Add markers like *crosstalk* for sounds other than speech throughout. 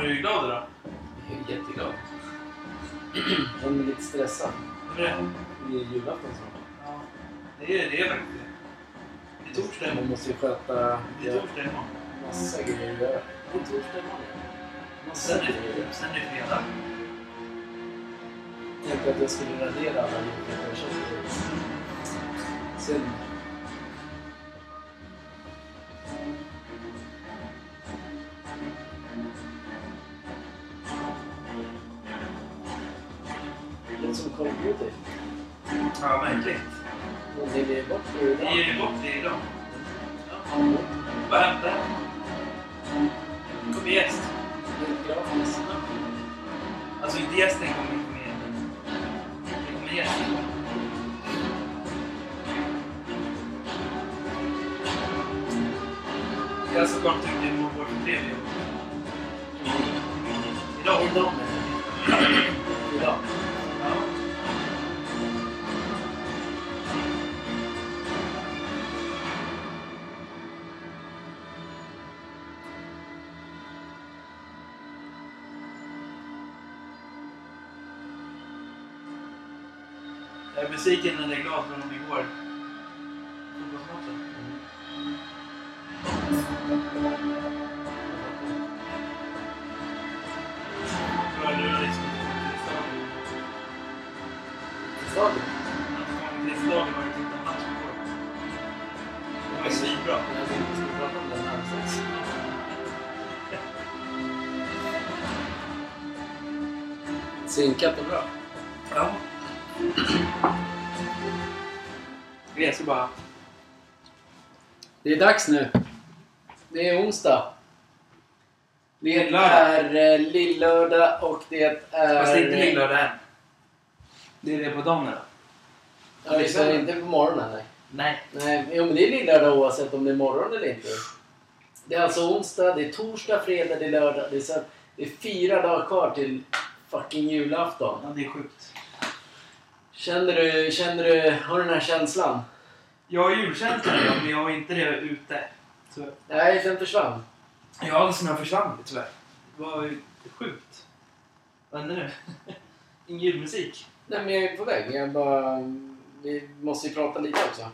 Är du glad idag? Jag är jätteglad. *clears throat* Jag är lite stressad. Varför det? Det är julafton snart. Ja, det är det faktiskt det. Är torsdag Man imorgon. måste ju sköta Det är torsdag imorgon. massa grejer att göra. Det är torsdag imorgon. Massa Sen är, grejer att göra. sen är det fredag. Jag tänkte att jag skulle radera alla julklappar jag köpte. Sen... Alltså inte gästen kommer inte med. men Det kommer gästen. Jag ska bara tycka det var vårt trevliga. Idag. Idag med. Idag. Besviken när är glad från igår. Fotbollsmatchen. För. Liksom- Stadion. Var ju match igår. Det var svinbra. Jag tänkte vi skulle prata om den alldeles. Synkat och bra. Ska bara... Det är dags nu. Det är onsdag. Det Det är eh, lillördag och det är... Fast det är inte lillördag än. Det är det på dagen då. Ja, det är inte på morgonen. Nej. Nej. nej. Jo, men det är lillördag oavsett om det är morgon eller inte. Det är alltså onsdag, det är torsdag, fredag, det är lördag. Det är, så, det är fyra dagar kvar till fucking julafton. Ja, det är sjukt. Känner du, känner du, har du den här känslan? Jag har julkänsla idag, men jag har inte det ute. Så Nej, den försvann. har den försvann tyvärr. Det var ju sjukt. Vad händer nu? *laughs* Ingen julmusik. Nej, men jag är på väg. Jag bara... Vi måste ju prata lite också.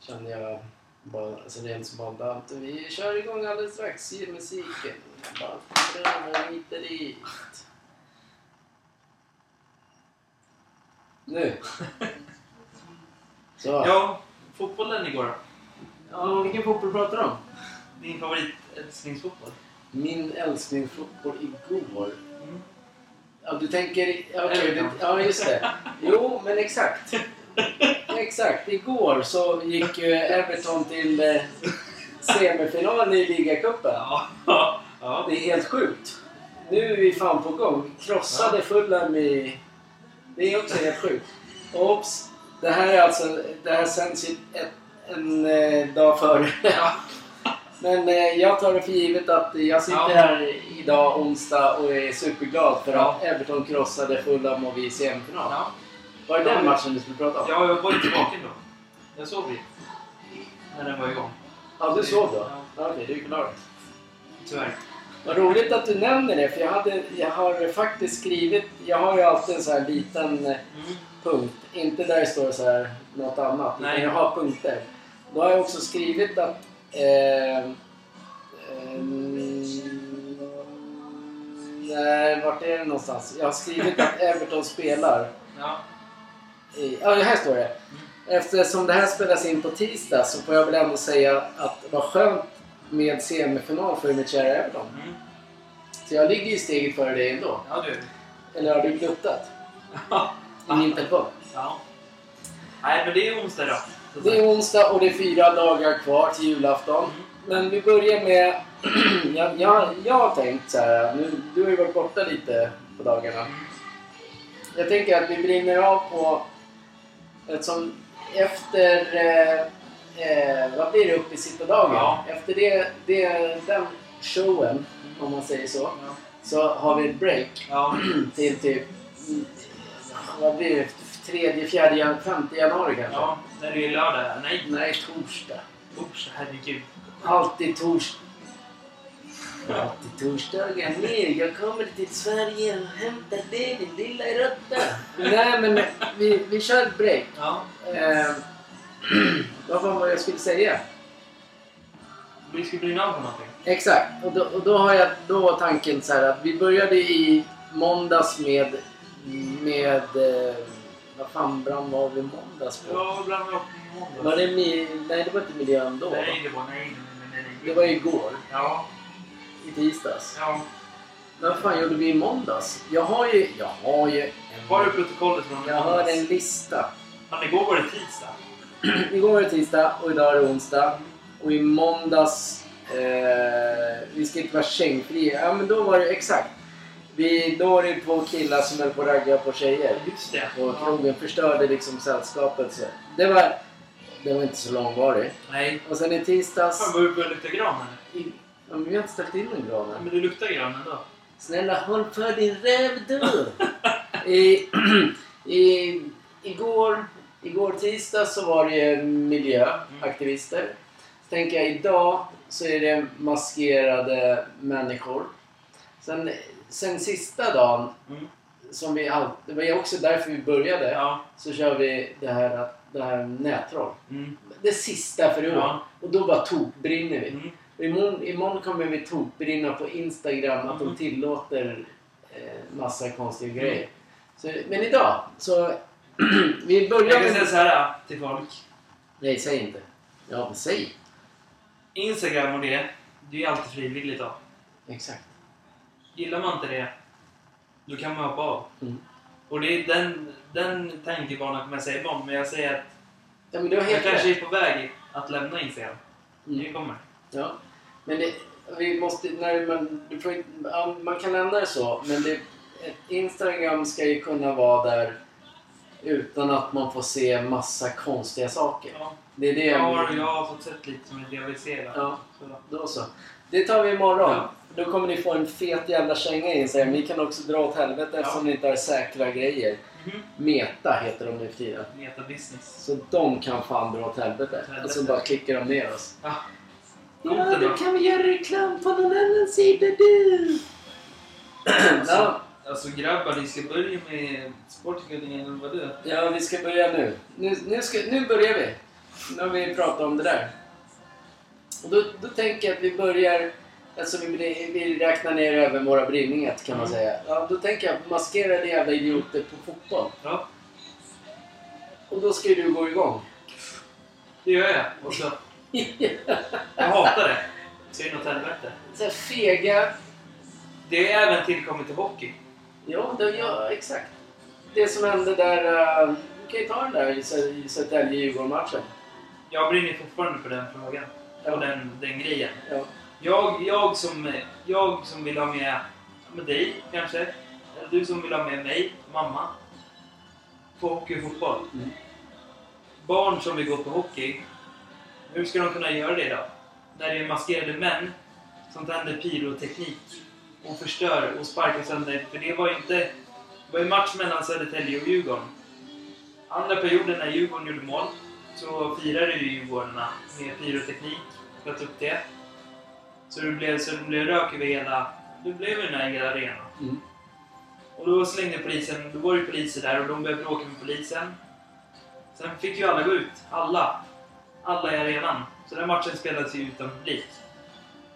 Känner jag bara, alltså rent spontant. Vi kör igång alldeles strax. Julmusiken. Bara *laughs* lite dit. Nu. Så. Ja, fotbollen igår då. Ja, vilken fotboll pratar du om? Din favoritälsklingsfotboll? Min älsklingsfotboll igår. Mm. Ja, du tänker... ja, Everton. det, ja, just det. Jo, men exakt. Exakt. Igår så gick ju Everton till eh, semifinal i ligacupen. Ja. ja. Det är helt sjukt. Nu är vi fan på gång. Krossade Fulham i... Det är också helt sjukt. Oops. Det här är alltså... Det här sänds ett, en eh, dag före. *laughs* ja. Men eh, jag tar det för givet att jag sitter Ja. här idag onsdag och är superglad för Ja. att Everton krossade Fulham och vi i semifinal. ja. Var det den matchen du skulle prata om? Ja, jag var inte vaken då. Jag sov ju. När den var igång. Ja, du sov då? Ja. Okej, du är klar. Tyvärr. Vad roligt att du nämner det, för jag, hade, jag har faktiskt skrivit... Jag har ju alltid en sån här liten eh, Mm. punkt. Inte där det står så här något annat. Nej. Utan jag har punkter. Då har jag också skrivit att... Eh, ehm, nej, vart är det någonstans? Jag har skrivit att Everton spelar. Ja. i- Ja, här står det. Eftersom det här spelas in på tisdag så får jag väl ändå säga att var skönt med semifinal för mitt kära Everton. Mm. Så jag ligger ju steget före dig ändå. Ja, du. Eller har du gluttat? I *laughs* min telefon. ja. Nej, men det är onsdag då. Det är onsdag och det är fyra dagar kvar till julafton. Mm. Men vi börjar med... *clears throat* jag, jag, jag har tänkt så här. Nu, du har ju varit borta lite på dagarna. Mm. Jag tänker att vi brinner av på... Eftersom efter... Eh, eh, vad blir det? Uppe i sitta-dagen? Ja. Efter det, det, den showen, om man säger så, Ja. så har vi ett break Ja. *clears throat* till typ... Vad blir det? Tredje, fjärde, femte januari kanske? ja. När det är lördag. Nej. Nej, torsdag. Usch, herregud. Alltid torsdag. Till torsdagar ner. Jag kommer till Sverige och hämtar dig din lilla råtta. *laughs* Nej men vi, vi kör ett break. Ja. Eh, vad var det jag skulle säga? Vi ska brinna av på någonting. Exakt. Och då, och då, har jag, då var tanken så här att vi började i måndags med... Med... Eh, vad fan brann var vi måndags på? Ja, blandar upp i måndag. Var det mi, nej, det var inte miljön då. Nej, det var nej, nej, nej, nej. Det var igår. Ja, I tisdags. ja. Men vad fan gjorde vi i måndags? Jag har ju... Jag har ju... Var är protokollet från jag har en lista. Fan, igår var det tisdag. Igår var det tisdag och idag är det onsdag. Och i måndags... Eh, vi ska inte vara kängfria. Ja men då var det exakt. Vi, då var det två killar som höll på att ragga på tjejer. Just det. Och krogen förstörde liksom sällskapet. Så. Det var... Det var inte så långvarigt. Nej. Och sen i Fan, tisdags... börjar börjar lukta gran eller? I, ja, men vi har inte ställt in en gran. Men det luktar gran ändå. Snälla håll för din räv du! *laughs* I, *clears throat* i, igår, igår tisdag så var det miljöaktivister. Så tänker jag idag så är det maskerade människor. Sen, sen sista dagen, Mm. som vi all, det var också därför vi började, Ja. så kör vi det här, det här nättroll. Mm. Det sista för i år. Ja. Och då bara tokbrinner vi. Mm. Imorgon, imorgon kommer vi tokbrinna på Instagram att de Mm. tillåter eh, massa konstiga grejer. Så, men idag så... *clears throat* vi börjar Jag kan säga med... så här till folk. Nej, säg inte. Ja, men säg. Instagram och det, det är ju alltid frivilligt då. Exakt. Gillar man inte det, då kan man hoppa av. Mm. Och det är den, den tankebanan kommer jag säga imorgon, men jag säger att Ja, men har jag helt kanske rätt. är på väg att lämna Instagram. Mm. Det kommer. Ja. Men det, vi måste... När man, du får, man kan lämna det så, men det, Instagram ska ju kunna vara där utan att man får se massa konstiga saker. Ja. Det är det Jag, har, jag har fått sett lite som se. Där. Ja. Då så. Det tar vi imorgon. Ja. Då kommer ni få en fet jävla känga in sig. Ni kan också dra åt helvete eftersom ni inte har säkra grejer. Mhm. Meta heter de nu för tiden. Meta business. Så de kan fan dra åt helvete. Helvete. Och så bara klickar de ner oss. Ja. Ja, då kan vi göra reklam på någon annan sida du. *clears throat* ja, Alltså grabbar, ni ska börja med Sportguldingen eller vad det ja, vi ska börja nu. Nu, nu, ska, nu börjar vi. Nu har vi pratat om det där. Och då, då tänker jag att vi börjar... Alltså vi, vi räknar ner över våra brinningar kan man säga. Ja, då tänker jag maskerade jävla idioter på fotboll. Ja, Och då ska ju du gå igång. det gör jag. Och så, *laughs* jag hatar det. Det något helvete. Så här fega... Det är även tillkommit till hockey. Ja, det, ja, exakt. Det som hände där... Uh, du kan ju ta den där i, Sö- i Södertälje-Djurgården-matchen. Jag brinner fortfarande för den frågan. Ja. Och den, den grejen. Ja. Jag, jag, som, jag som vill ha med, med dig kanske. Eller du som vill ha med mig, mamma. På hockey och fotboll. Mm. Barn som vill gå på hockey. Hur ska de kunna göra det då? När det är maskerade män som tänder pyroteknik och förstör och sparkar sönder. För det var ju inte... Det var ju match mellan Södertälje och Djurgården. Andra perioden när Djurgården gjorde mål så firade ju Djurgårdarna med pyroteknik att upp det. Så det blev, så det blev rök över hela... Det blev den här hela arenan. Mm. Och då slängde polisen, då var det poliser där och de började bråka med polisen. Sen fick ju alla gå ut. Alla. Alla i arenan. Så den matchen spelades ju utan publik.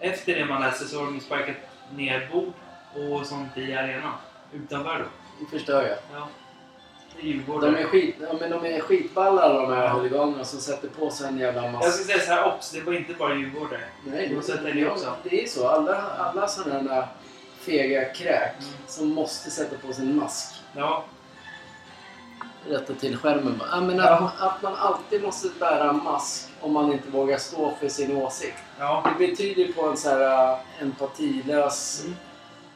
Efter det man läste så har de sparkat ner bord och sånt i arenan. Utanför då. Det förstör jag. Ja. Det Djurgården. De är, skit, ja, men de är skitballa alla de här huliganerna som sätter på sig en jävla Jag massa... ska säga så här, obs, det var inte bara Djurgårdare. Nej, Och Södertälje också. Det är så. Alla, alla sådana där fega kräk Mm. som måste sätta på sig en mask. Ja, Rätta till skärmen. Ja, men Ja. att, att man alltid måste bära mask om man inte vågar stå för sin åsikt. ja. Det betyder på en så här äh, empatilös, Mm.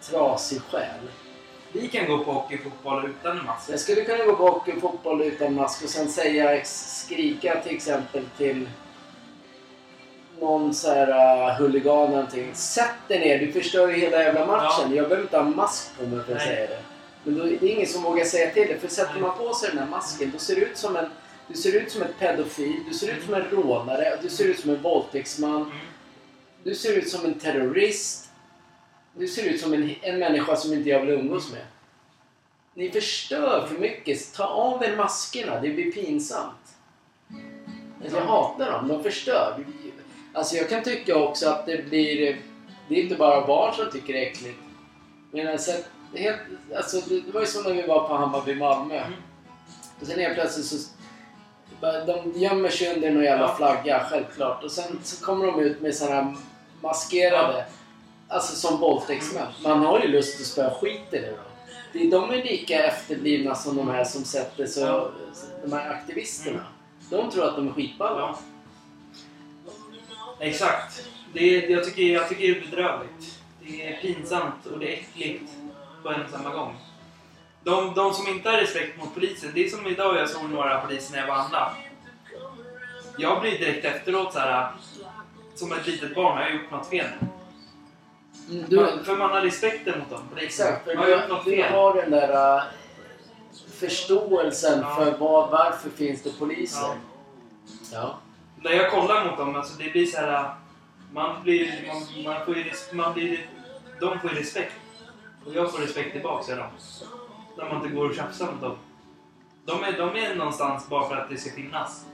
trasig själ. Vi kan gå på hockey fotboll utan en mask. Jag skulle kunna gå på hockey fotboll utan mask och sen säga, skrika till exempel till någon så här uh, huligan eller någonting. Sätt dig ner, du förstör ju hela jävla matchen. Jag behöver inte ha mask på mig för att Nej. säga det. Men då, det är ingen som vågar säga till det. För sätter man på sig den här masken, då ser du ut som en du ser ut som ett pedofil, du ser ut som en rånare, du ser ut som en våldtäktsman, Mm. du ser ut som en terrorist. Du ser ut som en, en människa som inte jag vill umgås med. Ni förstör för mycket. Ta av er maskerna. Det blir pinsamt. Alltså, jag hatar dem. De förstör. Alltså jag kan tycka också att det blir... Det är inte bara barn som tycker det är äckligt. Men alltså, det, är helt, alltså, det det var ju som när vi var på Hammarby Malmö. Mm. Och sen helt plötsligt så... De gömmer sig under någon jävla Ja. flagga, självklart. Och sen så kommer de ut med såna här maskerade... Alltså som våldtäktsmän. Man har ju lust att spöa ur dem. Det- De är lika efterblivna som de här som sätter så... Ja. De här aktivisterna. De tror att de är skitballa. Ja. Exakt. Det är, jag, tycker, jag tycker det är bedrövligt. Det är pinsamt och det är äckligt på en och samma gång. De, de som inte har respekt mot polisen, det är som idag jag såg några poliser när jag var handlade. Jag blir direkt efteråt så här. Som ett litet barn, har jag gjort något fel? Mm, Du, Man, för man har respekten mot dem, exakt, för Har du, du fel? har den där äh, förståelsen Ja. för vad, varför finns det poliser. Ja. Ja. När jag kollar mot dem, alltså det blir så här... Man blir... Man, man får ju, man blir... De får ju respekt. Och jag får respekt tillbaka av dem. När man inte går och tjafsar mot dem. De är, de är någonstans bara för att det ska finnas.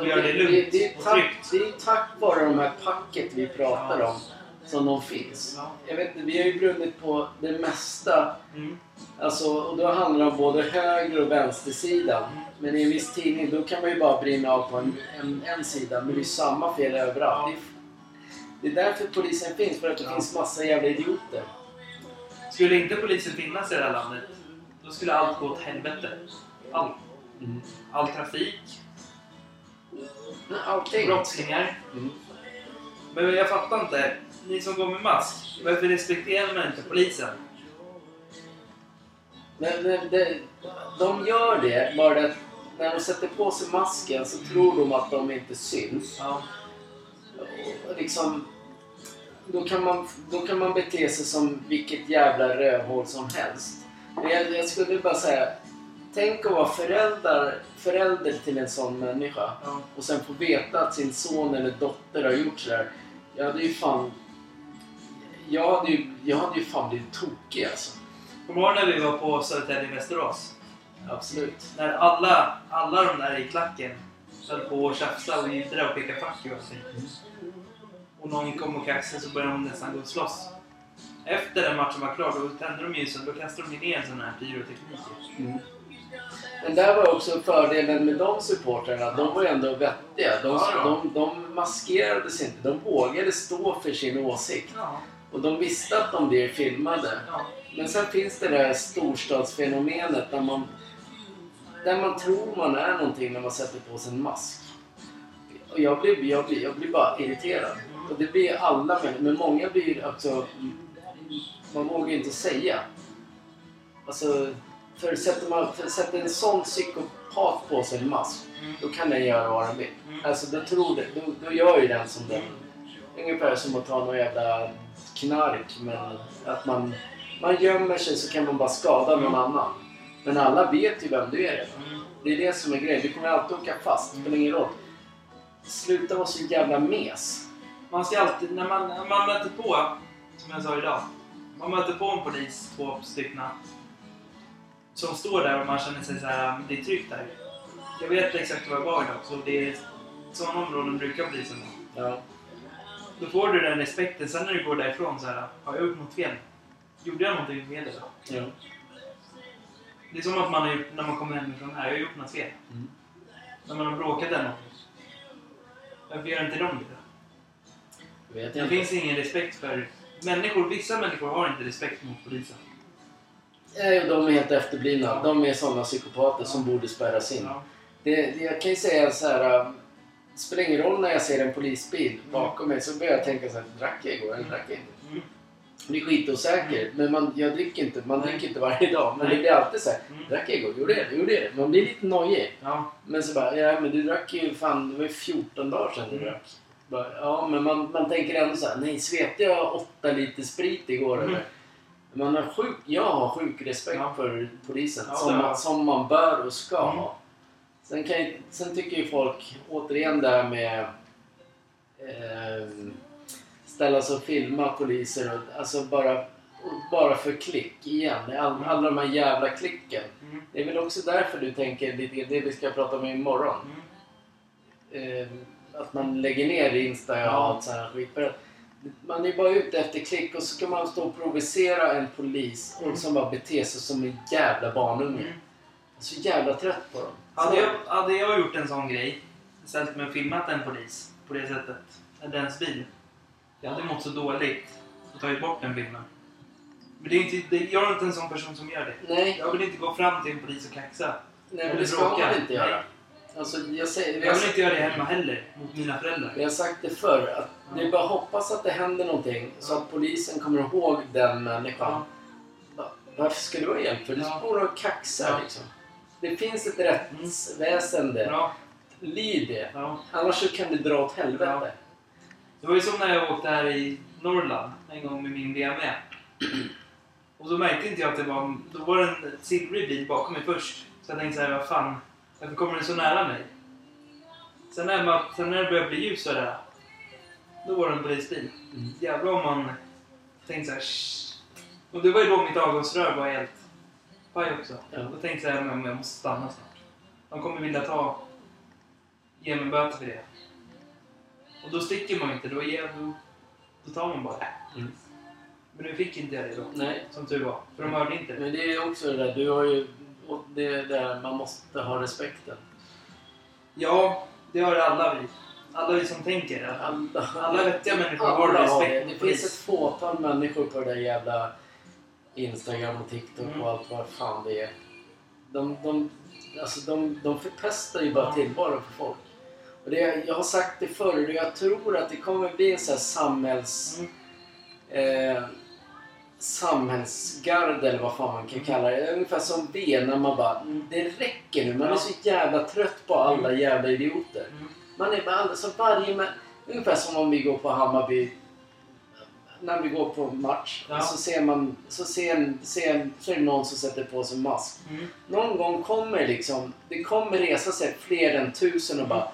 Och göra det lugnt det, är och tack, tryggt. det är tack vare de här packet vi pratar Ja. om som de finns. Ja. Jag vet inte, vi har ju brunnit på det mesta. Mm. Alltså, och då handlar det om både höger och vänstersidan. Mm. Men i en viss tidning då kan man ju bara brinna av på en, en, en sida. Men det är samma fel överallt. Ja. Det, är, det är därför polisen finns. För att det Ja. finns massa jävla idioter. Skulle inte polisen finnas i det här landet, då skulle allt gå åt helvete. Allt. All trafik, Men Allting. brottslingar. Mm. Men jag fattar inte. Ni som går med mask, varför respekterar man inte polisen? Men, men det, de gör det bara det att när de sätter på sig masken så tror de att de inte syns. Ja. Och liksom, då, kan man, då kan man bete sig som vilket jävla rövhål som helst. Men jag, jag skulle bara säga, tänk att vara föräldrar, förälder till en sån människa ja. och sen få veta att sin son eller dotter har gjort sådär. Jag hade ju fan... Jag hade ju, jag hade ju fan blivit tokig alltså. Kommer du ihåg när vi var på Södertälje i Västerås? Absolut. När alla, alla de där i klacken höll på att tjafsa och jiddra och peka fuck you och allting. Och någon kom och kaxade så började de nästan gå och slåss. Efter den matchen var klar, då tände de ljusen. Då kastade de ner en sån här pyroteknik. Men där var också fördelen med de supportrarna. De var ju ändå vettiga. De, Ja, de, de maskerade sig inte. De vågade stå för sin åsikt. Ja, Och de visste att de blev filmade. ja. Men sen finns det det här storstadsfenomenet där man, där man tror man är någonting när man sätter på sig en mask. Och jag blir, jag blir, jag blir bara irriterad. Och det blir alla människor. Men många blir också... Man vågar inte säga. Alltså, för sätter, man, för sätter en sån psykopat på sig en mask, Mm. då kan den göra vad den vill. Mm. Alltså, då, tror det, då, då gör ju den som den. Ungefär som att ta någon jävla knark, men att man, man gömmer sig så kan man bara skada någon annan. Men alla vet ju vem du är redan. Mm. Det är det som är grejen. Du kommer alltid åka fast. Det spelar ingen roll. Sluta vara så jävla mes. Man ska alltid, när man, när man möter på, som jag sa idag, man möter på en polis, två stycken, som står där och man känner sig så här, det är tryggt där. Jag vet exakt var jag var idag, så det är sådana områden brukar polisen vara. Ja. Då får du den respekten. Sen när du går därifrån så här, har jag gjort något fel? Gjorde jag någonting fel idag? ja. Det är som att man har gjort, när man kommer hemifrån här, jag har gjort något fel. Mm. När man har bråkat eller något. Varför gör inte de det? Vet Det inte. finns ingen respekt för människor. Vissa människor har inte respekt mot polisen. Nej, de är helt efterblivna. De är sådana psykopater som borde spärras in. Ja. Det, det, jag kan ju säga så här. Det spelar ingen roll när jag ser en polisbil bakom mig så börjar jag tänka så här. Drack jag igår eller drack jag inte? Mm. Jag blir skitosäker. Men man, jag dricker inte, man dricker inte varje dag. Men Nej. det blir alltid så här. Mm. Drack jag igår? Gjorde jag det? Gjorde jag det? Man blir lite nojig. Ja. Men så bara, ja men du drack ju fan, det var ju 14 dagar sedan du Mm. drack. Ja men man, man tänker ändå så här, nej svepte jag 8 liter sprit igår Mm. eller? Man har sjuk, jag har sjuk respekt Ja. för polisen. Ja, som, det man, som man bör och ska Mm. ha. Sen, kan, sen tycker ju folk, återigen det här med eh, ställa sig och filma poliser. Och, alltså bara, bara för klick igen. All, alla de här jävla klicken. Mm. Det är väl också därför du tänker lite det vi ska prata om imorgon. Mm. Eh, att man lägger ner Insta och Ja. allt sånt här skit. För att man är bara ute efter klick och så ska man stå och provocera en polis Mm. som bara beter sig som en jävla barnunge. Mm. Jag är så jävla trött på dem. Hade jag, hade jag gjort en sån grej, mig och filmat en polis på det sättet, eller ens bil. Jag hade mått så dåligt och tagit bort den filmen. Men det är inte, det, jag är inte en sån person som gör det. Nej, Jag vill inte gå fram till en polis och kaxa. nej men det ska man inte göra. Nej. Alltså, jag säger, Jag vill inte göra det hemma heller, mot mina föräldrar. vi har sagt det förr. Att det är bara att hoppas att det händer någonting så att polisen kommer ihåg den människan. Ja. Va- Varför ska du ha hjälp? För du Ja. står och kaxar Ja. liksom. Det finns ett rättsväsende. Bra. Lyd det. Ja. Annars kan du dra åt helvete. Det var ju som när jag åkte här i Norrland en gång med min BMW. Och så märkte inte jag att det var... Då var det en silvrig bil bakom mig först. Så jag tänkte så här, vad fan, varför kommer den så nära mig? Sen när, man, sen när det började bli ljus sådär, då var det en polisbil. Mm. Jävlar om man tänkte så här, "Shh." Och det var ju då mitt avgasrör var helt paj också. Ja. Då tänkte jag, men jag måste stanna snart. De kommer vilja ta, ge mig böter för det. Och då sticker man inte, då, ger, då, då tar man bara det. Mm. Men nu fick inte jag det då, Nej, som tur var. För de hörde inte det. men det är också det där. Du har ju... och Det är där man måste ha respekten. Ja, det har alla vi. Alla vi som tänker. Alla, Alla vettiga människor har respekt det. Det finns ett fåtal människor på det där jävla Instagram och TikTok Mm. och allt vad fan det är. De, de, alltså de, de förpestar ju bara Ja. tillvaron för folk. Och det, jag har sagt det förr och jag tror att det kommer bli en sån här samhälls... Mm. eh, samhällsgarde eller vad fan man kan kalla det. Ungefär som V när man bara, Mm. det räcker nu. Man är så jävla trött på alla jävla idioter. Mm. Man är bara alldeles, så varje Ungefär som om vi går på Hammarby. När vi går på match Ja. och så ser man, så ser, ser, så är det någon som sätter på sig mask. Mm. Någon gång kommer liksom, det kommer resa sig fler än tusen och bara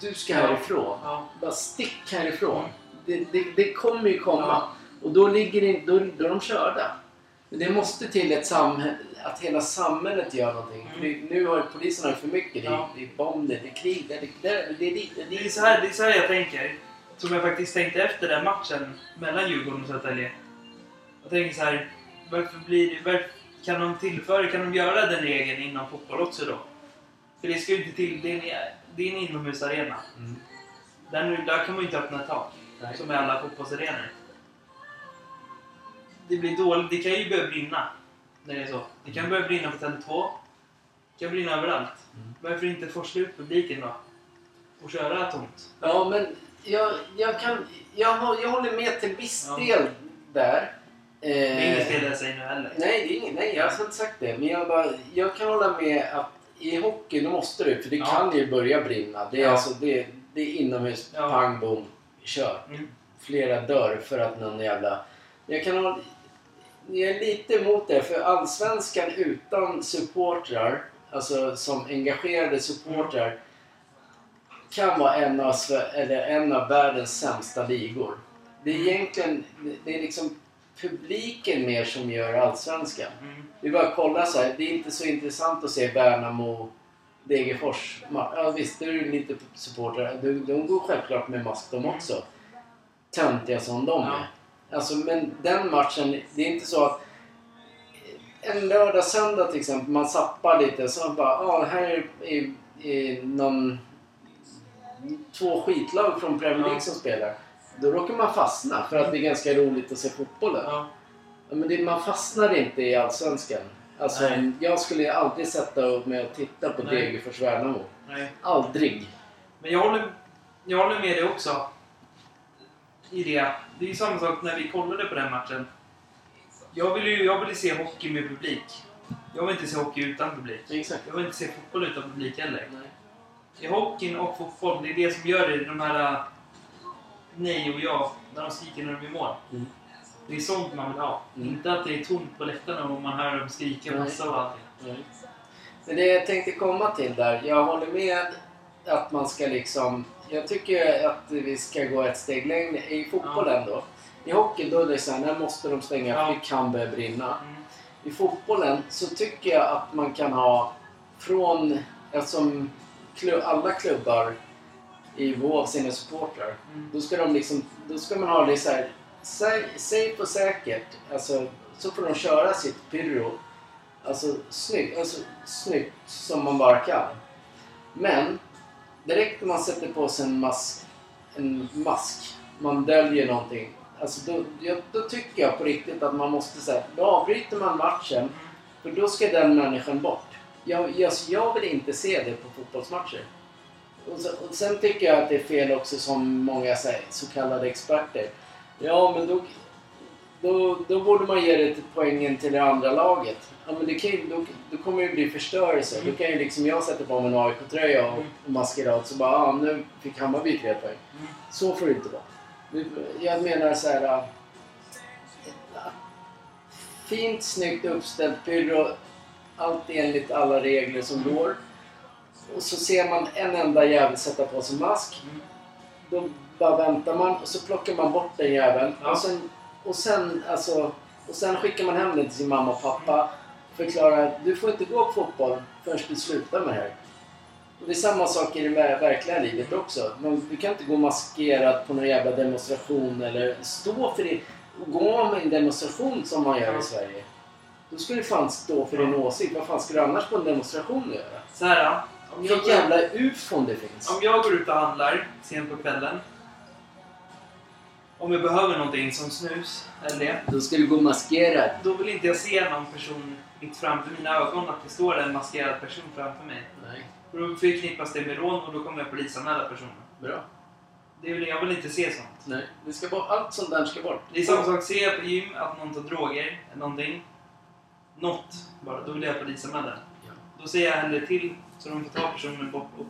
Du ska härifrån. Ja. Bara stick härifrån. Mm. Det, det, det kommer ju komma. Ja. Och då, ligger det, då, då är de körda. Men det måste till ett samhälle, att hela samhället gör någonting. Mm. Nu har polisen har för mycket. Det, är- Ja. det är bomber, det är krig, det är, det är, det är, det Det är, så här, det är så här jag tänker. Som jag faktiskt tänkte efter den matchen mellan Djurgården och Södertälje. Jag tänker så här. Varför blir det, varför, kan de tillföra, kan de göra den regeln inom fotboll också då? För det ska ju inte till, det är en, det är en inomhusarena. Mm. Där, där kan man ju inte öppna tak. Nej. Som i alla fotbollsarenor. Det blir dåligt, det kan ju börja brinna. När det är så. Det kan börja brinna på Tele2. Det kan brinna överallt. Mm. Varför inte forsla ut publiken då? Och köra tomt? Ja, men jag, jag, kan, jag, jag håller med till viss Ja. del där. Det är Eh, inget fel jag säger nu heller. Nej, det är inget, nej, jag har inte sagt det. Men jag, bara, jag kan hålla med att i hockey, då måste du, för det Ja. kan ju börja brinna. Det är, Ja. alltså, det, det är inomhus, Ja. pang bom, kör. Mm. Flera dör för att någon jävla... Jag kan hålla... Jag är lite emot det, för allsvenskan utan supportrar, alltså som engagerade supportrar, kan vara en av, eller en av världens sämsta ligor. Det är egentligen, det är liksom publiken mer som gör allsvenskan. Mm. Vi bara kolla så här. Det är inte så intressant att se Värnamo Degerfors. Ja visst, du är lite supportrar. De, de går självklart med mask de också. Töntiga som de Ja. Alltså, men den matchen, det är inte så att en lördag, söndag till exempel, man zappar lite så man bara, ja här är, är, någon två skitlag från Premier League Ja. som spelar. Då råkar man fastna för att det är ganska roligt att se fotbollen. Ja. Ja, men det, man fastnar inte i Allsvenskan. Alltså, Nej. jag skulle aldrig sätta mig och titta på. Degerfors Värnamo. Aldrig. Men jag håller, jag håller med dig också. I det. Det är ju samma sak när vi kollade på den matchen. Jag vill ju jag vill se hockey med publik. Jag vill inte se hockey utan publik. Exakt. Jag vill inte se fotboll utan publik heller. Nej. I hockeyn och fotboll, det är det som gör det, de här äh, nej och ja, när de skriker när de är mål. Mm. Det är sånt man vill ha. Mm. Inte att det är tomt på läktarna och man hör dem skrika Nej. massa och allting. Men det jag tänkte komma till där. Jag håller med att man ska liksom jag tycker att vi ska gå ett steg längre i fotbollen då. I hockey då är det så här, när måste de stänga Ja. för det kan börja brinna. Mm. I fotbollen så tycker jag att man kan ha från, eftersom klu- alla klubbar i vår sina supportrar, Mm. då ska de liksom, då ska man ha det så här, sa- safe och säkert. Alltså, så får de köra sitt pyro. Alltså snyggt, alltså, snyggt som man bara kan. Men direkt när man sätter på sig en mask, en mask man döljer någonting. Alltså då, jag, då tycker jag på riktigt att man måste säga, då avbryter man matchen för då ska den människan bort. Jag, jag, jag vill inte se det på fotbollsmatcher. Och, så, och sen tycker jag att det är fel också som många säger, så kallade experter. Ja, men då, då, då borde man ge det till poängen till det andra laget. Ja, men det kan, ju- då, då kommer det bli förstörelse. Då kan ju liksom jag sätta på mig en AIK-tröja och, och maskerad så bara, ah, nu fick Hammarby tre poäng. Mm. Så får det inte vara. Jag menar så här... äh, Fint, snyggt uppställt pyro. Allt enligt alla regler som går. Och så ser man en enda jävel sätta på sig mask. Mm. Då bara väntar man och så plockar man bort den jäveln. Ja. Och, sen, och, sen, alltså, och sen skickar man hem den till sin mamma och pappa. Förklarar att du får inte gå på fotboll förrän du slutar med det här. Och det är samma sak i det ver- verkliga livet också. Men du kan inte gå maskerad på någon jävla demonstration eller stå för det. Gå med en demonstration som man gör i Sverige. Då ska du fan stå för din åsikt. Vad fan ska du annars på en demonstration göra? Så här, om jag, jävla ufon det finns. om jag går ut och handlar sent på kvällen. Om jag behöver någonting som snus eller det. Då ska du gå maskerad. Då vill inte jag se någon person mitt framför mina ögon att det står en maskerad person framför mig. Nej, För då förknippas det med rån och då kommer jag polisanmäla personen. bra. Det vill, jag vill inte se sånt. Nej, det ska bort. Allt sånt där ska bort. Det är samma sak, ser jag på gym att någon tar droger någonting. Något bara, då vill jag polisanmäla. Ja. Då säger jag hellre till så de får ta personen bort och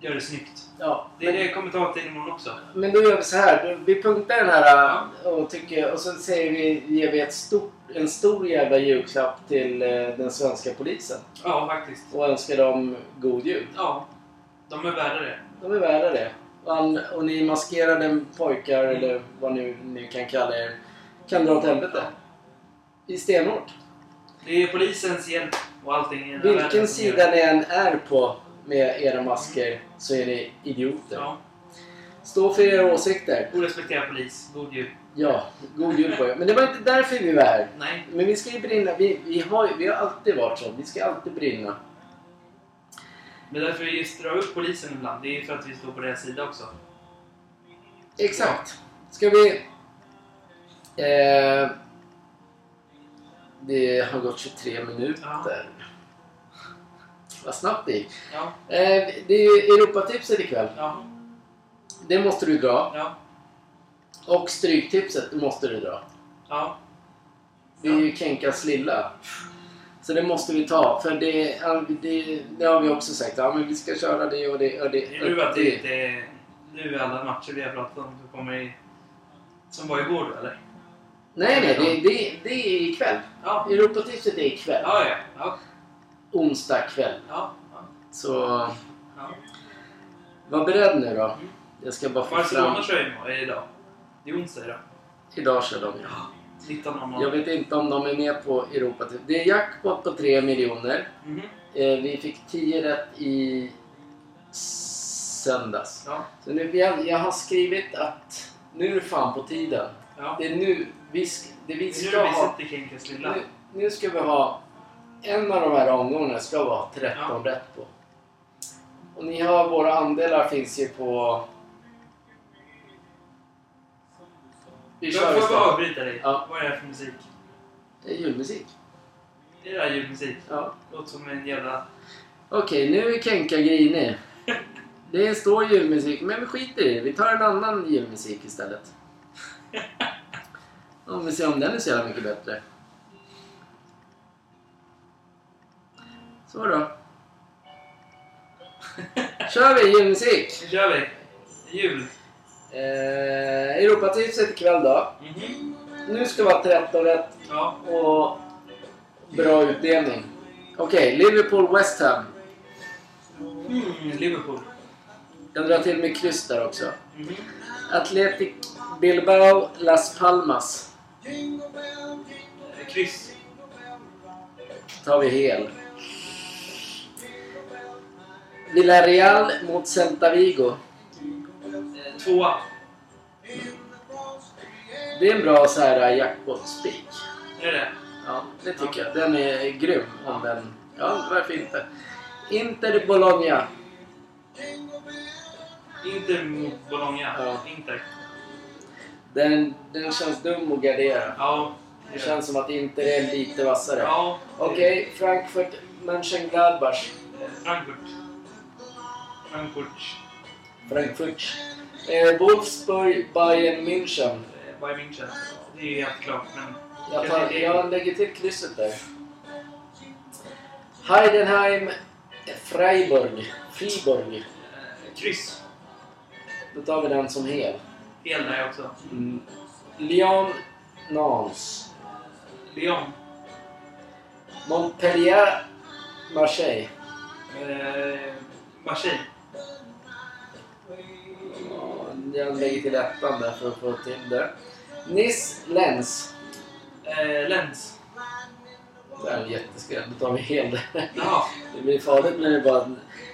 gör det snyggt. Ja, Det är det ta till imorgon också. Men då gör vi så här. Vi punktar den här äh, och, tycker, och så säger vi, ger vi ett stort, en stor jävla julklapp till eh, den svenska polisen. Ja, faktiskt. Och önskar dem god jul. Ja, de är värda det. De är värda det. Och, och ni maskerade pojkar eller vad nu ni kan kalla er kan dra åt helvete. I stenhårt. Det är polisens hjälp och allting Vilken sida det. ni än är på med era masker så är ni idioter. Ja, Stå för era åsikter. orespekterad polis. God jul. Ja, god jul på er. Men det var inte därför vi var här. Nej. Men vi ska ju brinna. Vi, vi, har, ju- vi har alltid varit så. Vi ska alltid brinna. Men därför vi just drar upp polisen ibland. Det är för att vi står på deras sida också. Exakt. Ska vi... Eh, det har gått 23 minuter. Vad snabbt det gick. Ja, Eh, det är ju Europatipset ikväll. ja, Det måste du dra. ja, Och Stryktipset måste du dra. ja. Det är ju Kenkas lilla. Så det måste vi ta. För det, det, det har vi också sagt. Ja, men vi ska köra det och det och det. Är du att det inte är nu alla matcher vi har pratat om som kommer i... Som var igår då, eller? Nej, nej. Det, det, det är ikväll. Ja, Europatipset är ikväll. ja, ja. ja, Onsdag kväll. ja. Så ja. var beredd nu då. Jag ska bara få fram... Barcelona kör ju idag. Det är onsdag idag. Idag kör de ja. 19.00. Jag vet inte om de är med på Europatipset. Det är jackpot på 3 miljoner. Mhm. Eh, vi fick 10 rätt i söndags. Ja, Så nu, jag, jag har skrivit att nu är det fan på tiden. ja. Det är nu vi, det vi Det är ska nu vi ha. lilla. Nu, nu ska vi ha... En av de här omgångarna ska vi ha 13 rätt på. Och ni har våra andelar finns ju på... Vi Jag kör får bara istället. avbryta dig. Ja. Vad är det här för musik? Det är julmusik. Är det här julmusik? Ja. Låter som en jävla... Okej, nu är Kenka grinig. *laughs* Det står julmusik, men vi skiter i det. Vi tar en annan julmusik istället. *laughs* Om vi ser om den är så jävla mycket bättre. Så då. Kör vi julmusik! Nu kör vi! Jul! Eh, Europatipset ikväll då. Mhm. Nu ska vi ha 13 rätt Ja. och bra utdelning. Okej, Liverpool West Ham. Mm, Liverpool. Jag drar till med kryss där också. Mhm. Athletic Bilbao Las Palmas. Eh, Kryss. tar vi hel. Villarreal mot Celta Vigo. Tvåa. Det är en bra så här jackpot-spik. Är det? Ja, det tycker jag. Den är grym om den... Ja, varför inte? Inter Bologna. Inter mot Bologna. Ja. Inter. Den, den känns dum att gardera. Ja. Det känns som att Inter är lite vassare. Ja. Okej, Frankfurt Mönchengladbach. Frankfurt. Frankfurt. Frankfurt. Eh, Wolfsburg Bayern München. Eh, Bayern München. Det är ju helt klart, men... Jag, tar, jag lägger till krysset där. Heidenheim Freiburg. Friburg. Eh, Kryss. Då tar vi den som hel. Hel där också. Mm. Lyon Nantes. Lyon. Montpellier Marseille. Eh, Marseille. Jag lägger till ettan där för att få till det. Nice Lens. Eh, Lens. Det är jätteskräll. Då tar vi hel där. Jaha. *laughs* Det blir farligt när det bara...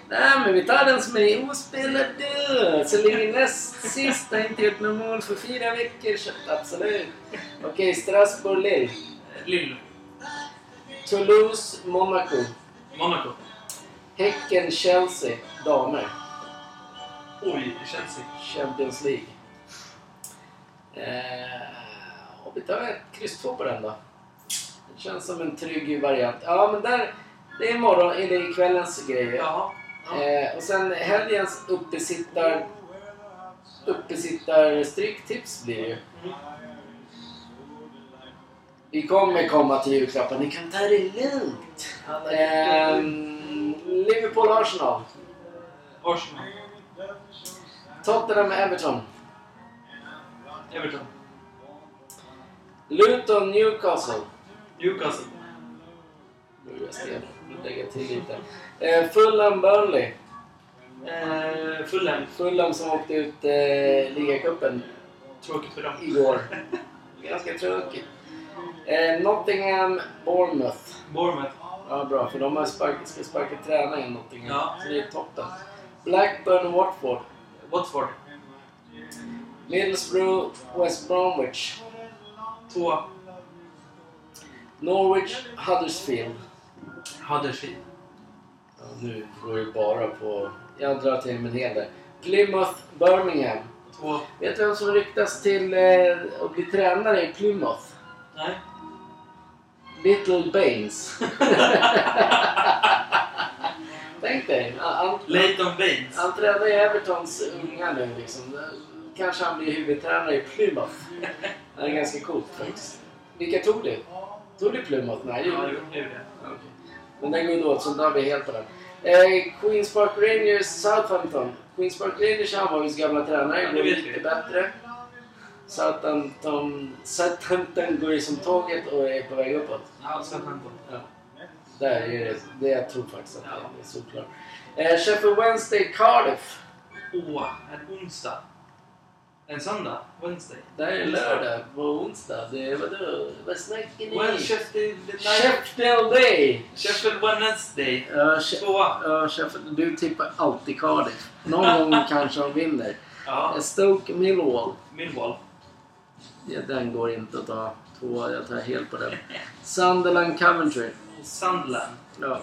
Nej men vi tar den som är ospelad då. Så länge näst sist har inte gjort något mål för fyra veckor så absolut. Okej, Strasbourg Lille. Lille. Toulouse Monaco. Monaco. Häcken Chelsea damer. Oj, Chelsea. Champions League. Eh, och vi tar ett kryss två på den då. Det känns som en trygg variant. Ja men där, det är imorgon, eller kvällens grejer. Jaha. Ja. Eh, och sen helgens uppesittar... Uppesittar stryktips blir det ju. Mm. Vi kommer komma till julklappar. Ni kan ta det lugnt. Ehm, Liverpool-Arsenal. Arsenal. Tottenham-Everton. Everton. Luton-Newcastle. Newcastle. Nu är jag stel. Lägga till lite. Eh, Fulham-Burnley. Eh, Fulham. Fulham som åkte ut eh, ligacupen Tråkigt för dem. igår. Ganska tråkigt. Eh, Nottingham-Bournemouth. Bournemouth. Ja, bra. För de har spark, ska sparka i Nottingham. Ja. Så det är toppen. Blackburn-Watford. Watford. Middlesbrough-West Bromwich. Två. Norwich-Huddersfield. Huddersfield. Ja, nu får vi bara på... Jag drar till med en hel där. Plymouth-Birmingham. Två. Vet du vem som ryktas till eh, att bli tränare i Plymouth? Nej. Little Baines. *laughs* Tänk dig. Han, Leighton Baines. han tränar i Evertons unga nu liksom. Kanske han blir huvudtränare i Plymouth. Det är ganska coolt faktiskt. Vilka tog du? Tog du Plymouth? Nej, Ja, du. gjorde det. Okej. Men den går ju då, så där blir helt på den. Eh, Queens Park Rangers Southampton. Queens Park Rangers är Hammarbys gamla tränare. Ja, det går lite vi. bättre. Southampton, Southampton går ju som tåget och är på väg uppåt. Ja, Southampton. Ja. Där är det, det jag tror faktiskt att det är såklart. Eh, Sheffield Wednesday Cardiff. Åh, en onsdag. En söndag? Wednesday? Där är lördag på onsdag. Det är vadå? Vad snackar ni? Well, Sheffield... Sheffield Day! Sheffield Wednesday. Ja, Tvåa. ja, Sheffield. Du tippar alltid Cardiff. Någon gång *laughs* kanske de vinner. Ja. Stoke Millwall. Millwall. Ja, den går inte att ta två. Jag tar helt på den. Sunderland Coventry. Sunderland. Ja.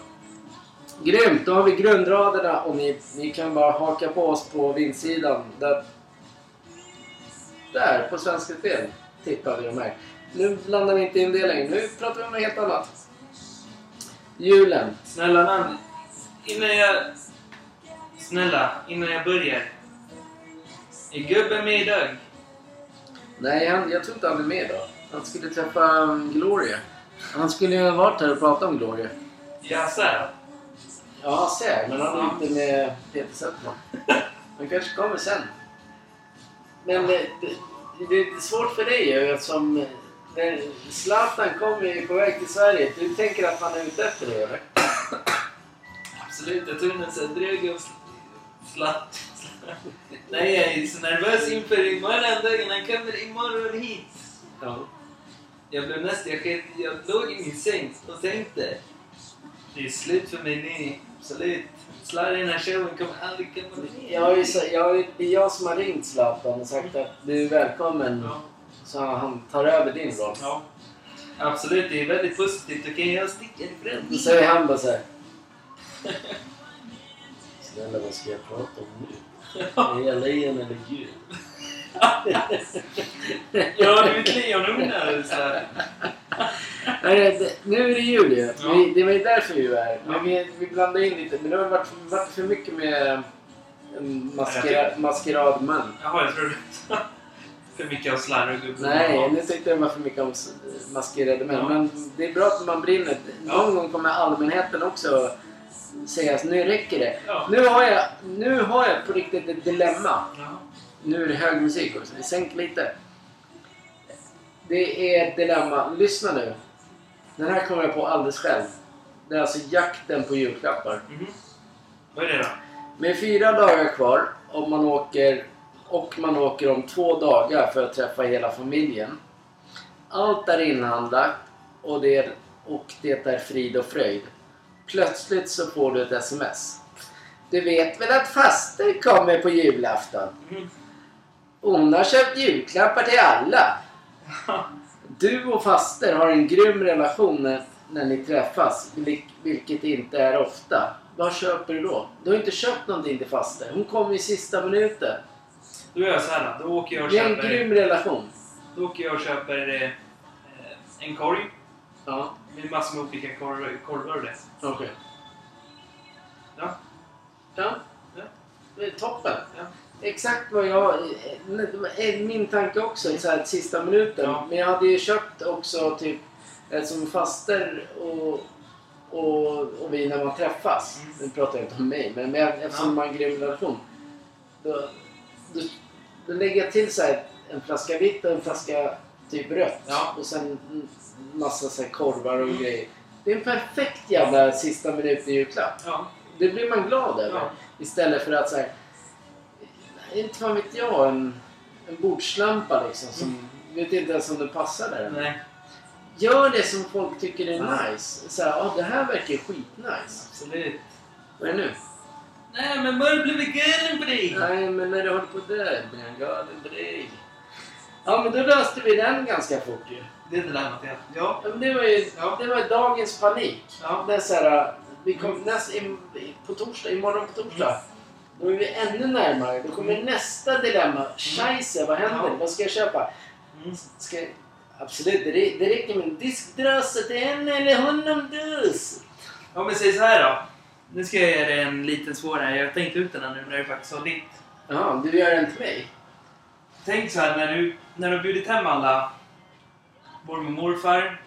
Grymt! Då har vi grundraderna och ni, ni kan bara haka på oss på vindsidan. Där, där på Svenska Spel tippar vi de här. Nu blandar vi inte in det längre. Nu pratar vi om något helt annat. Julen. Snälla namn. Innan jag... Snälla, innan jag börjar. Är gubben med idag? Nej, han, jag tror inte han är med då. Han skulle träffa um, Gloria. Han skulle ju ha varit här och pratat om Gloria. Jaså? Ja, ser. Men han är inte med Peter Settman. Han kanske kommer sen. Men det, det, det är svårt för dig ju eftersom när Zlatan kommer ju på väg till Sverige. Du tänker att han är ute efter det eller? Absolut, jag tog en sån här dryg och slatt. Nej, jag är så nervös inför imorgon dagen. Han kommer imorgon hit. Ja. Jag blev nästan... Jag, sket- jag låg i min säng och tänkte. Det är slut för mig nu. Absolut. Slarry den här showen kommer aldrig komma Jag har ju, sa- jag det är jag som har ringt Zlatan och sagt att du är välkommen Ja. så han tar över din roll. ja. Absolut, det är väldigt positivt. Okej, jag sticker ifrån. Då säger han bara såhär. Snälla vad ska jag prata om nu? Är jag lejon eller djur? Ja, du är ett lejonunge. Nu är det jul ju. Ja. Vi, det var ju därför vi var här. Men Ja. vi, vi blandade in lite. Men det har varit, varit för mycket med maskera, maskeradman. Jaha, jag trodde för mycket av slarv och gubbor. Nej, nu tyckte jag det var för mycket om maskerade män. Ja. Men det är bra att man brinner. Ja. Någon gång kommer allmänheten också säga att nu räcker det. Ja. Nu har jag, nu har jag på riktigt ett dilemma. Nu är det hög musik också. Vi sänker lite. Det är ett dilemma. Lyssna nu. Den här kommer jag på alldeles själv. Det är alltså jakten på julklappar. Mhm. Vad är det då? Med fyra dagar kvar om man åker, och man åker om två dagar för att träffa hela familjen. Allt är inhandlat och det är, och det är frid och fröjd. Plötsligt så får du ett sms. Du vet väl att faster kommer på julafton? Mhm. Hon har köpt julklappar till alla. Du och faster har en grym relation när, när ni träffas, vil- vilket inte är ofta. Vad köper du då? Du har inte köpt någonting till faster. Hon kommer i sista minuten. Då gör jag så här. Då åker jag och Det är en köper, grym relation. då åker jag och köper eh, en korg Ja, med massor med olika korv, korvar och det. okej. Ja. Ja. Ja. Det är toppen. Ja. Exakt vad jag... eh, Min tanke också, så här, sista minuten. Ja. Men jag hade ju köpt också typ eh, som faster och, och, och vi när man träffas. Mm. Nu pratar jag inte om mig, men med, eftersom Ja. man har en grym relation. Då, då, då lägger jag till så här, en flaska vitt och en flaska typ rött. Ja. Och sen en massa så här, korvar och Mm. grejer. Det är en perfekt jävla sista minuten julklapp. Ja. Det blir man glad över. Istället för att säga inte fan vet jag, en, en bordslampa liksom. Som, Vet inte ens om den passar där. Nej, Gör det som folk tycker är Ja. nice. Så här, ah, det här verkar skitnice. absolut. Vad är det nu? Nej, men bara blev galen på dig. Nej, men när du håller på där blir jag galen på dig. Ja, men då löste vi den ganska fort ju. Det är dilemmat, ja. Ja. Ja, men det var ju Ja. det var dagens panik. Ja. Det är så här, vi kom näst, på torsdag, imorgon på torsdag. Då är vi ännu närmare. Då kommer Mm. nästa dilemma. Scheisse, vad händer? Ja. Vad ska jag köpa? Mm. Ska, absolut, det, räcker med en diskdrasse till en eller honom dus. ja, men säg så här då. Nu ska jag ge dig en liten svårare. Jag tänkte ut den här nu när du faktiskt sa ditt. Ja, du gör den till mig? Tänk så här när du, när du har bjudit hem alla. Mormor morfar.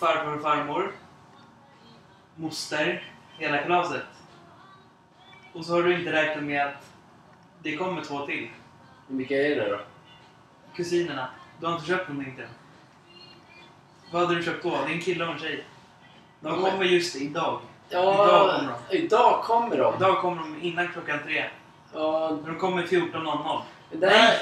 Farfar och farmor. Moster. Hela kalaset. Och så har du inte räknat med att det kommer två till. Vilka är det då? Kusinerna. Du har inte köpt någonting till dem. Vad hade du köpt då? Det är en kille och en tjej. De kommer just idag. Ja, Idag kommer Idag kommer de. Idag kommer de innan klockan tre. Ja, De kommer 14.00. det, här,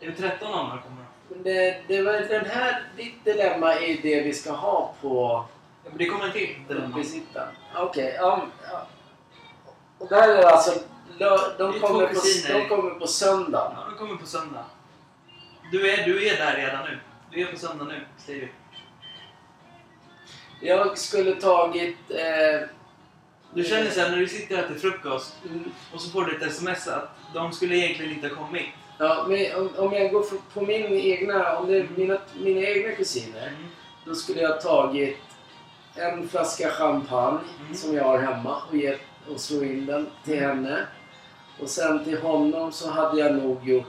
Det är 13.00 kommer de. det, det var den här, ditt dilemma är det vi ska ha på Ja, men det kommer en till. dilemma. Okej, ja, ja. Och där är det alltså... De Det är två kommer, på, de kommer på söndagen. Ja, de kommer på söndag. Du är, du är där redan nu. Du är på söndag nu, säger vi. Jag skulle tagit... Eh, Du känner sen när du sitter och äter frukost mm, och så får du ett sms att de skulle egentligen inte ha kommit. ja, men om, om jag går på min egna... Om det är mina, mina egna kusiner. Mm. Då skulle jag tagit en flaska champagne Mm. som jag har hemma och, gett, och slå in den till Mm. henne. Och sen till honom så hade jag nog gjort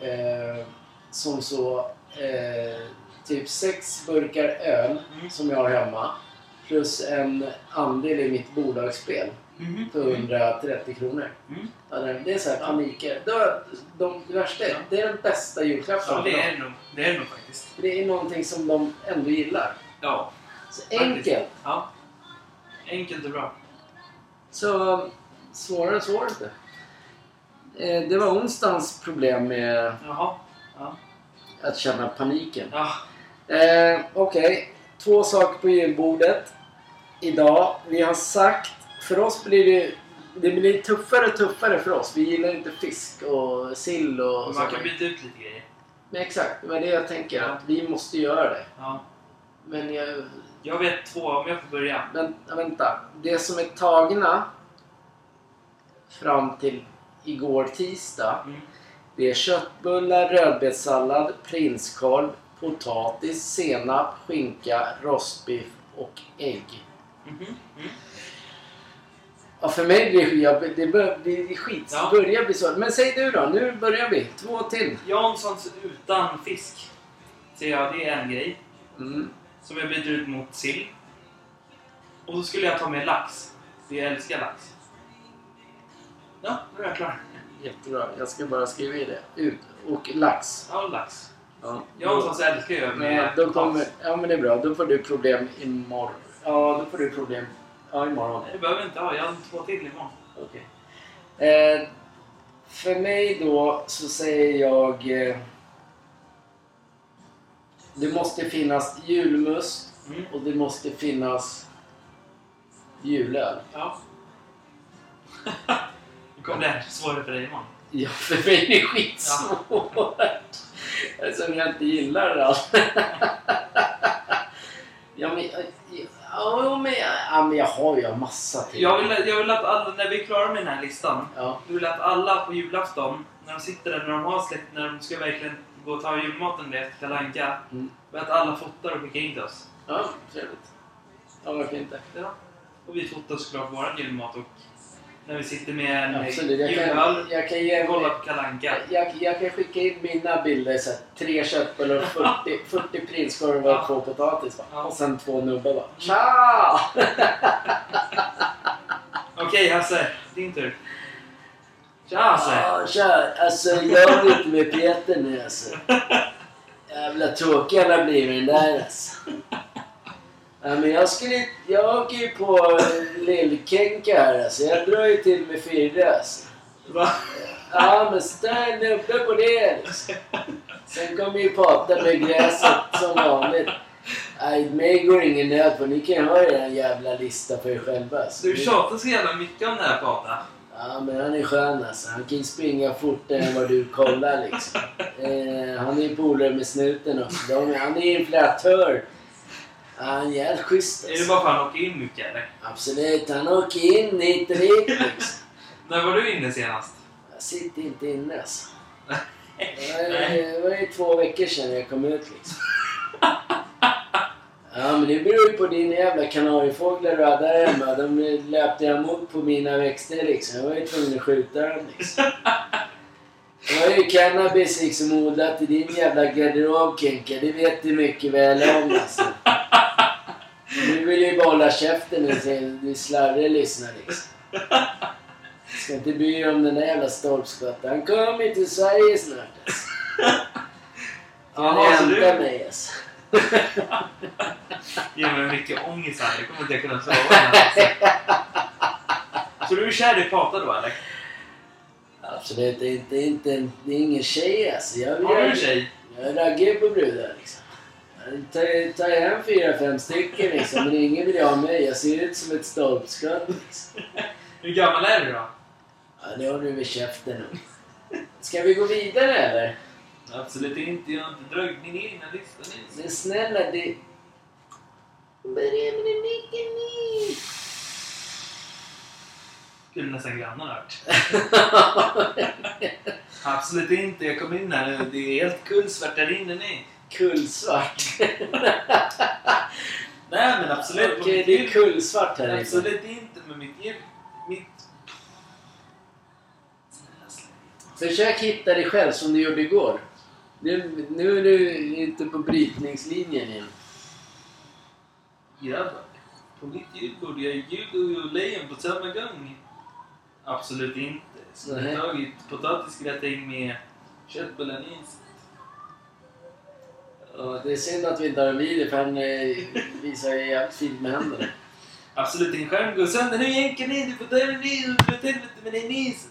eh, som så eh, typ sex burkar öl Mm. som jag har hemma. Plus en andel i mitt bolagsspel Mhm. för 130 kronor. Mm. Ja, det- är så här paniker. Det, de, det värsta är, det är den bästa julklappen. Ja, det är nog. Det är nog faktiskt. det är någonting som de ändå gillar. Ja. Så enkelt. Ja. Enkelt och bra. Så svårare än så är det inte. Eh, det var onsdagens problem med Jaha. Ja. att känna paniken. ja. Eh, Okej, två saker på julbordet idag. Vi har sagt, för oss blir det, det blir tuffare och tuffare för oss. Vi gillar inte fisk och sill och Man sånt. kan byta ut lite grejer. Men exakt, det var det jag tänker. Att vi måste göra det. Ja. Men jag, Jag vet två, om jag får börja. vänta, vänta. Det som är tagna fram till igår tisdag. Mm. Det är köttbullar, rödbetssallad, prinskorv, potatis, senap, skinka, rostbiff och ägg. Mhm. Mm. Ja, för mig blir det, det bör, det skit. Ja. Börjar bli så. Men säg du då, nu börjar vi. Två till. Janssons utan fisk. Ser jag, det är en grej. Mm. Som jag byter ut mot sill. Och så skulle jag ta med lax. För jag älskar lax. Ja, nu är jag klar. Jättebra. Jag ska bara skriva i det. Ut. Och lax. Ja, lax. Ja. Janssons älskar jag Men med då kommer, ja men det är bra. Då får du problem imorgon. Ja, då får du problem. Ja, imorgon. Det behöver jag inte ha. Jag har två till imorgon. Okej. Eh, för mig då så säger jag... Eh, det måste finnas julmust Mm. och det måste finnas julöl. Ja. Nu kommer det svårare för dig imorgon. Ja, för mig är det skitsvårt. Eftersom jag inte gillar det ja, men, ja, men, ja, men jag har ju massa till. Jag vill, jag vill att alla, när vi är klara med den här listan, Ja. då vill jag att alla på julafton, när de sitter där, när de har släkt, när de ska verkligen gå och ta julmaten efter Kalle Anka, Mm. att alla fotar och skickar in till oss. ja, trevligt. Ja, varför inte? Ja. Och vi fotar såklart vår julmat och när vi sitter med en Absolut. Jag julöl kan, jag kan ge och kollar på Kalle Anka. jag, jag kan skicka in mina bilder. Så här, tre köttbullar och 40, 40 prinskorvar och Ja. två potatis. Ja. Och sen två nubbar bara. Tja! *laughs* Okej Hasse, din tur. Tja Hasse! Ja, tja! Alltså jag är ute med Peter nu alltså. Jävla tråkig alla blir med den där alltså. Ja, men jag skulle... Jag åker ju på eh, Lill-Kenka här alltså. Jag drar ju till med Firre alltså. Va? Ja, men en nubbe på det liksom. Sen kommer ju prata med gräset som vanligt. Nej, mig går ingen nöd på. Ni kan ju ha er jävla lista för er själva. Alltså. Du tjatar så jävla mycket om det här Pata. Ja, men han är skön alltså. Han kan ju springa fortare än vad du kollar liksom. *laughs* Eh, han är ju polare med snuten också. De, han är inflatör. Ja, han är jävligt schysst Är det alltså. bara för att han åker in mycket eller? Absolut, han åker in hit och dit liksom. *laughs* När var du inne senast? Jag sitter inte inne alltså. *laughs* Det var, det var ju två veckor sedan jag kom ut liksom. Ja men det beror ju på dina jävla kanariefåglar du hade där hemma. De löpte jag emot på mina växter liksom. Jag var ju tvungen att skjuta dem liksom. Det var ju cannabis liksom odlat i din jävla garderob Kenka. Det vet du mycket väl om alltså. Du vill ju bara hålla käften så du slarvig lyssnar liksom. Ska inte bry dig om den där jävla stolpskotten. Han kommer till Sverige snart alltså. Han Jaha, så du- mig alltså. *laughs* ger mig mycket ångest här. Det kommer inte jag kunna sova. Alltså. Så du är kär i Pata då eller? Absolut inte. inte det är ingen tjej alltså. Jag, Har du en tjej? jag raggar på brudar liksom. Jag tar, hem fyra, fem stycken liksom. Men ingen vill ha mig. Jag ser ut som ett stolpskott liksom. Hur gammal är du då? Ja, det har du med käften om. Ska vi gå vidare eller? Absolut inte. Jag har inte dragit min egna lista Nils. Men snälla det... Börja med den micken nu. Skulle nästan grannen hört. *laughs* Absolut inte. Jag kom in här Det är helt kullsvart där inne nu. Kullsvart. *laughs* Nej men absolut. Okej, det är kullsvart här inne. Absolut inte. Men mitt djur... Mitt... Försök hitta dig själv som du gjorde igår. Nu, nu är du inte på brytningslinjen igen. Grabbar. På mitt julbord. Jag är jul och lejon på samma gång. Absolut inte. Skulle Nej. tagit potatisgratäng med köttbullar Nils. Ja, det är synd att vi inte har en video för han eh, visar ju jävligt fint med händerna. Absolut, din skärm går sönder nu jänken ner. Du ner och dra åt helvete med dig Nils.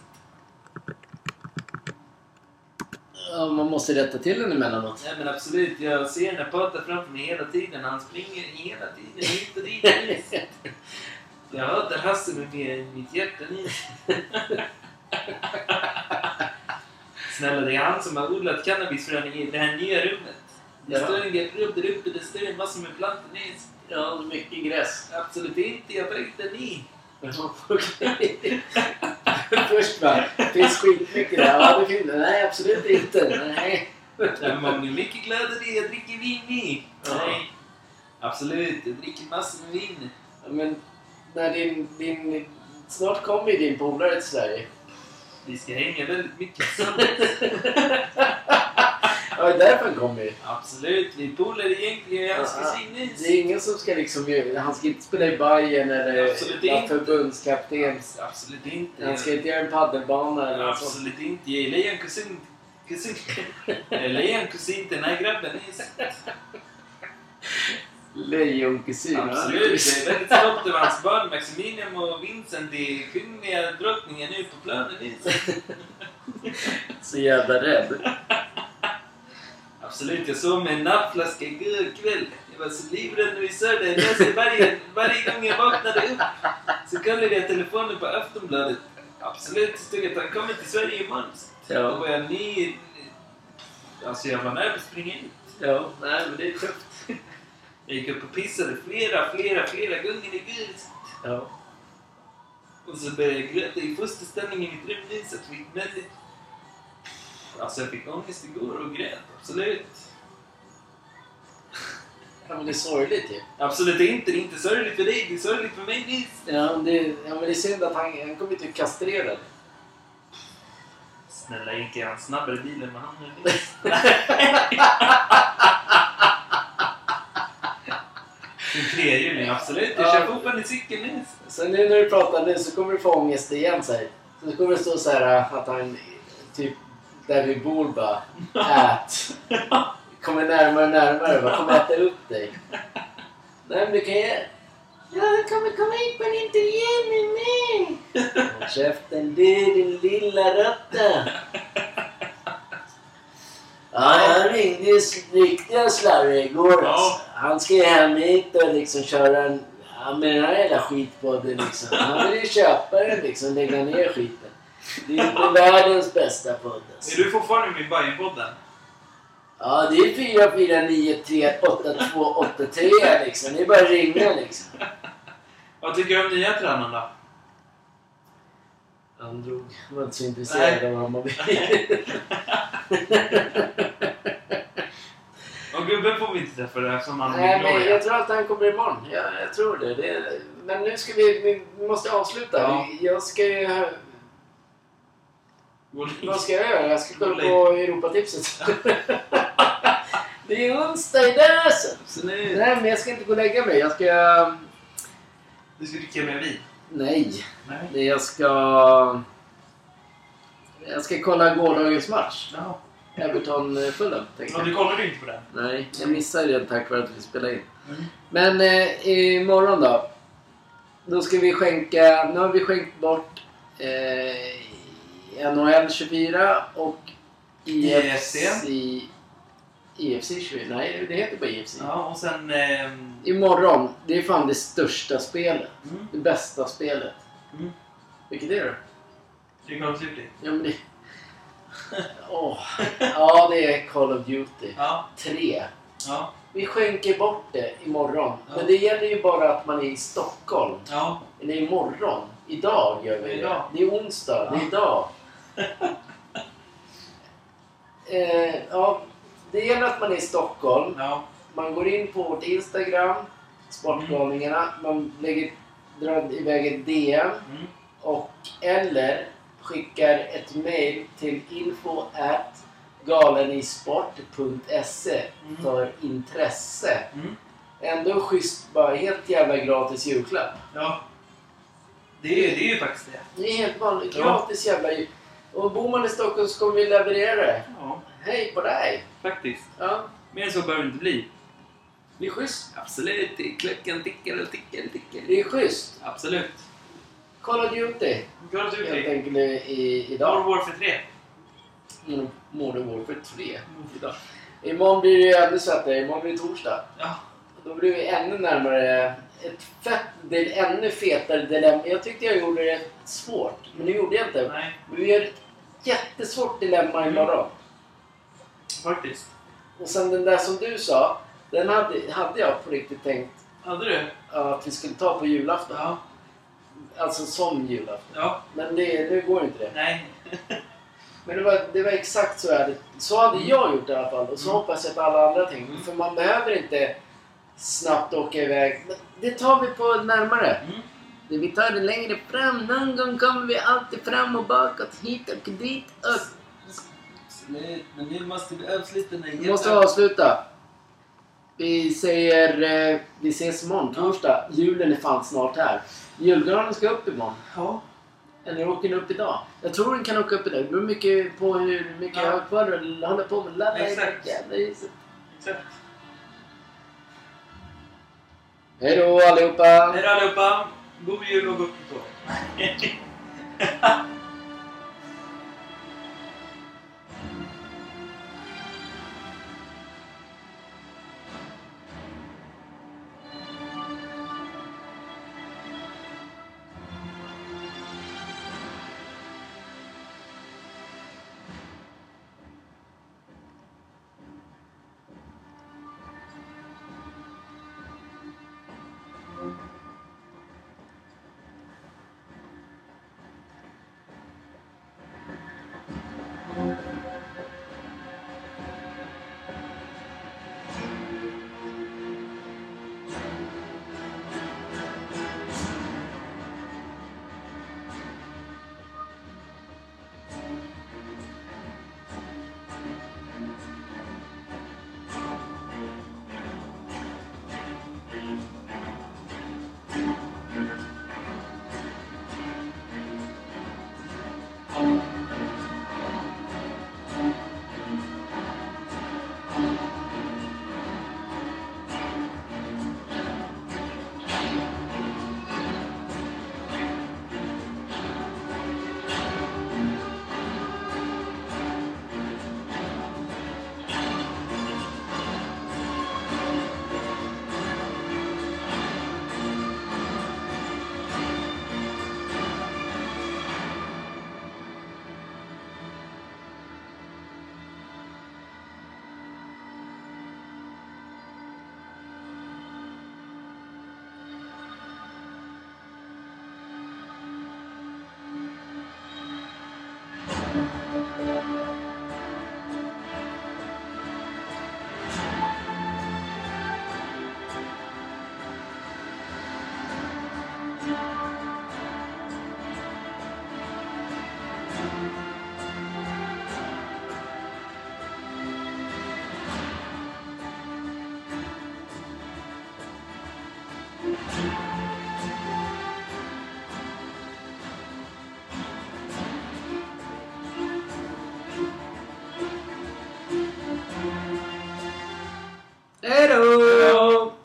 Ja, man måste rätta till den emellanåt. Nej men absolut, jag ser den här framför mig hela tiden. Han springer hela tiden hit och dit. *laughs* Jag hatar Hasse med mitt hjärta i. Snälla, det är han som har odlat cannabisfrön i det här nya rummet. Det står en garderob där uppe, det står en massa med plantor. Ja, mycket gräs. Absolut inte, jag bräckte den i. Okej. *laughs* Först bara, finns skitmycket där. Ja, det finns det. Nej, absolut inte. Nej. Ja, man blir mycket gladare, jag dricker vin i. Nej. Absolut, jag dricker massor med vin. Men när din, din... Snart kommer ju din polare till Sverige. Vi ska hänga väldigt mycket tillsammans. *laughs* Ja, det är därför han kommer ju. Absolut, vi är polare egentligen. Jag ska Ja, se nyss. Det är ingen som ska liksom... Han ska inte spela i Bayern eller vara förbundskapten. Absolut inte. Han ska inte göra en paddelbana eller något sånt. Absolut inte. Jag är lejon kusin. Kusin. Lejon kusin till den här grabben. Lejonkusin. Absolut. Jag är väldigt stolt över hans barn Maximilian och Vincent. Det är kungliga drottningen nu på planen. Så jävla rädd. Absolut. Jag sov med en nappflaska igår kväll. Jag var så livrädd när vi sa det. Jag läste varje, varje gång jag vaknade upp så kollade jag telefonen på Aftonbladet. Absolut, stod att han kommer till Sverige imorgon. Då Ja. var jag ny... Alltså jag var nära att springa ut. Ja, nej men det är tufft. Jag gick upp och pissade flera, flera, flera gånger igår. Ja. Och så började jag gråta i fosterställning i mitt rum nu så att väldigt... Alltså jag fick ångest igår och grät, absolut. ja men det är sorgligt ju. Absolut inte, det är inte sorgligt för dig, det är sorgligt för mig Nils. Ja, det, ja men det är synd att han, han kommer typ kastrera dig. Snälla Inke, är han snabbare i bilen än han är trehjuling, absolut. Jag kör Ja. fortfarande cykel Nils. Så nu när du pratar nu så kommer du få ångest igen så här. Så kommer det stå så här att han typ där vi bor bara ät. Kommer närmare och närmare bara kommer äta upp dig. Nej men du kan ju... Ja, han kommer komma hit på en intervju med mig. Håll käften du din lilla råtta. Ja, jag ringde ju riktiga slarvig igår Ja. alltså. Han ska ju hem hit och liksom köra en... Ja, med den här jävla skitpodden liksom. Han vill ju köpa den liksom, lägga ner skiten. Det är inte världens bästa podd alltså. Är du fortfarande med i Bajenpodden? Ja, det är 4, 4, 9, 3, 8, 2, 8, 3 liksom. Det är bara att ringa liksom. Vad tycker du om nya tränaren då? Han drog. Han var inte så intresserad av Hammarby. Och gubben får vi inte träffa det eftersom han Nej, men jag tror att han kommer imorgon. Ja, jag tror det. det men nu ska vi... Vi måste avsluta. Ja. Jag ska ju... Vad ska jag göra? Jag ska kolla på Europatipset. *laughs* det är onsdag idag alltså. Absolut. Nej, men jag ska inte gå och lägga mig. Jag ska... Du ska dricka mer vin? Nej. Nej. Jag ska... Jag ska kolla gårdagens match. Ja. Everton-Fulham, jag. du kollade inte på den? Nej, jag missade det tack vare att vi spelade in. Mm. Men eh, imorgon då. Då ska vi skänka... Nu har vi skänkt bort eh, NHL 24 och IFC... IFC 24? Nej, det heter bara IFC. Ja, och sen... ehm, Imorgon, det är fan det största spelet. Mm. Det bästa spelet. Mm. Vilket är det? Det är Call of Duty. Ja, men det... *laughs* Åh. Ja, det är Call of Duty. Ja. 3. Ja. Vi skänker bort det imorgon. Ja. Men det gäller ju bara att man är i Stockholm. Ja. Eller imorgon. Idag gör vi det. Idag. Det är onsdag. Det är idag. *laughs* eh, ja, det gäller att man är i Stockholm. Ja. Man går in på vårt Instagram, Sportgalningarna. Man lägger, drar iväg ett DM. Mm. Och, eller skickar ett mail till info at galenisport.se Mm. för intresse. Mm. Ändå schysst, bara helt jävla gratis julklapp. Ja. Det är, det är ju faktiskt det. Det är helt vanligt, Ja. gratis jävla jul. Och bor man i Stockholm så kommer vi leverera det. Ja, Hej på dig! faktiskt. Ja, Mer så behöver det inte bli. det är schysst. Absolut. Klockan tickar och tickar och tickar. Det är schysst. Absolut. Call of Duty Call of helt Duty. enkelt i, Modern idag. Warfare 3. Mm. Modern Warfare 3 idag. Imorgon blir det ju ännu svettigare. Imorgon blir det torsdag. Ja. Då blir vi ännu närmare ett fett, det är ännu fetare dilemma. Jag tyckte jag gjorde det svårt, men det gjorde jag inte. Nej, Men vi gör jättesvårt dilemma imorgon. faktiskt. Och sen den där som du sa, den hade, hade jag på riktigt tänkt Hade du? att vi skulle ta på julafton. Ja. Alltså som julafton. Ja. Men det, nu går inte det. Nej. *laughs* Men det var, det var exakt så jag hade, så hade jag gjort i alla fall. Och så Mm. hoppas jag att alla andra tänker. Mm. För man behöver inte snabbt åka iväg. Men Det tar vi på närmare. Mm. Det vi tar det längre fram. Någon gång kommer vi alltid fram och bakåt. Hit och dit. Och men nu måste vi avsluta den vi måste avsluta. Vi säger... Eh, vi ses imorgon, torsdag. Julen är fan snart här. Julgranen ska upp imorgon. Ja. Eller åker den upp idag? Jag tror den kan åka upp idag. Det beror mycket på hur mycket Ja. högkvarter du håller på med. Exakt. jävla huset. Exakt. Hej då allihopa! Hej då allihopa! God jul och gott nytt år! Hej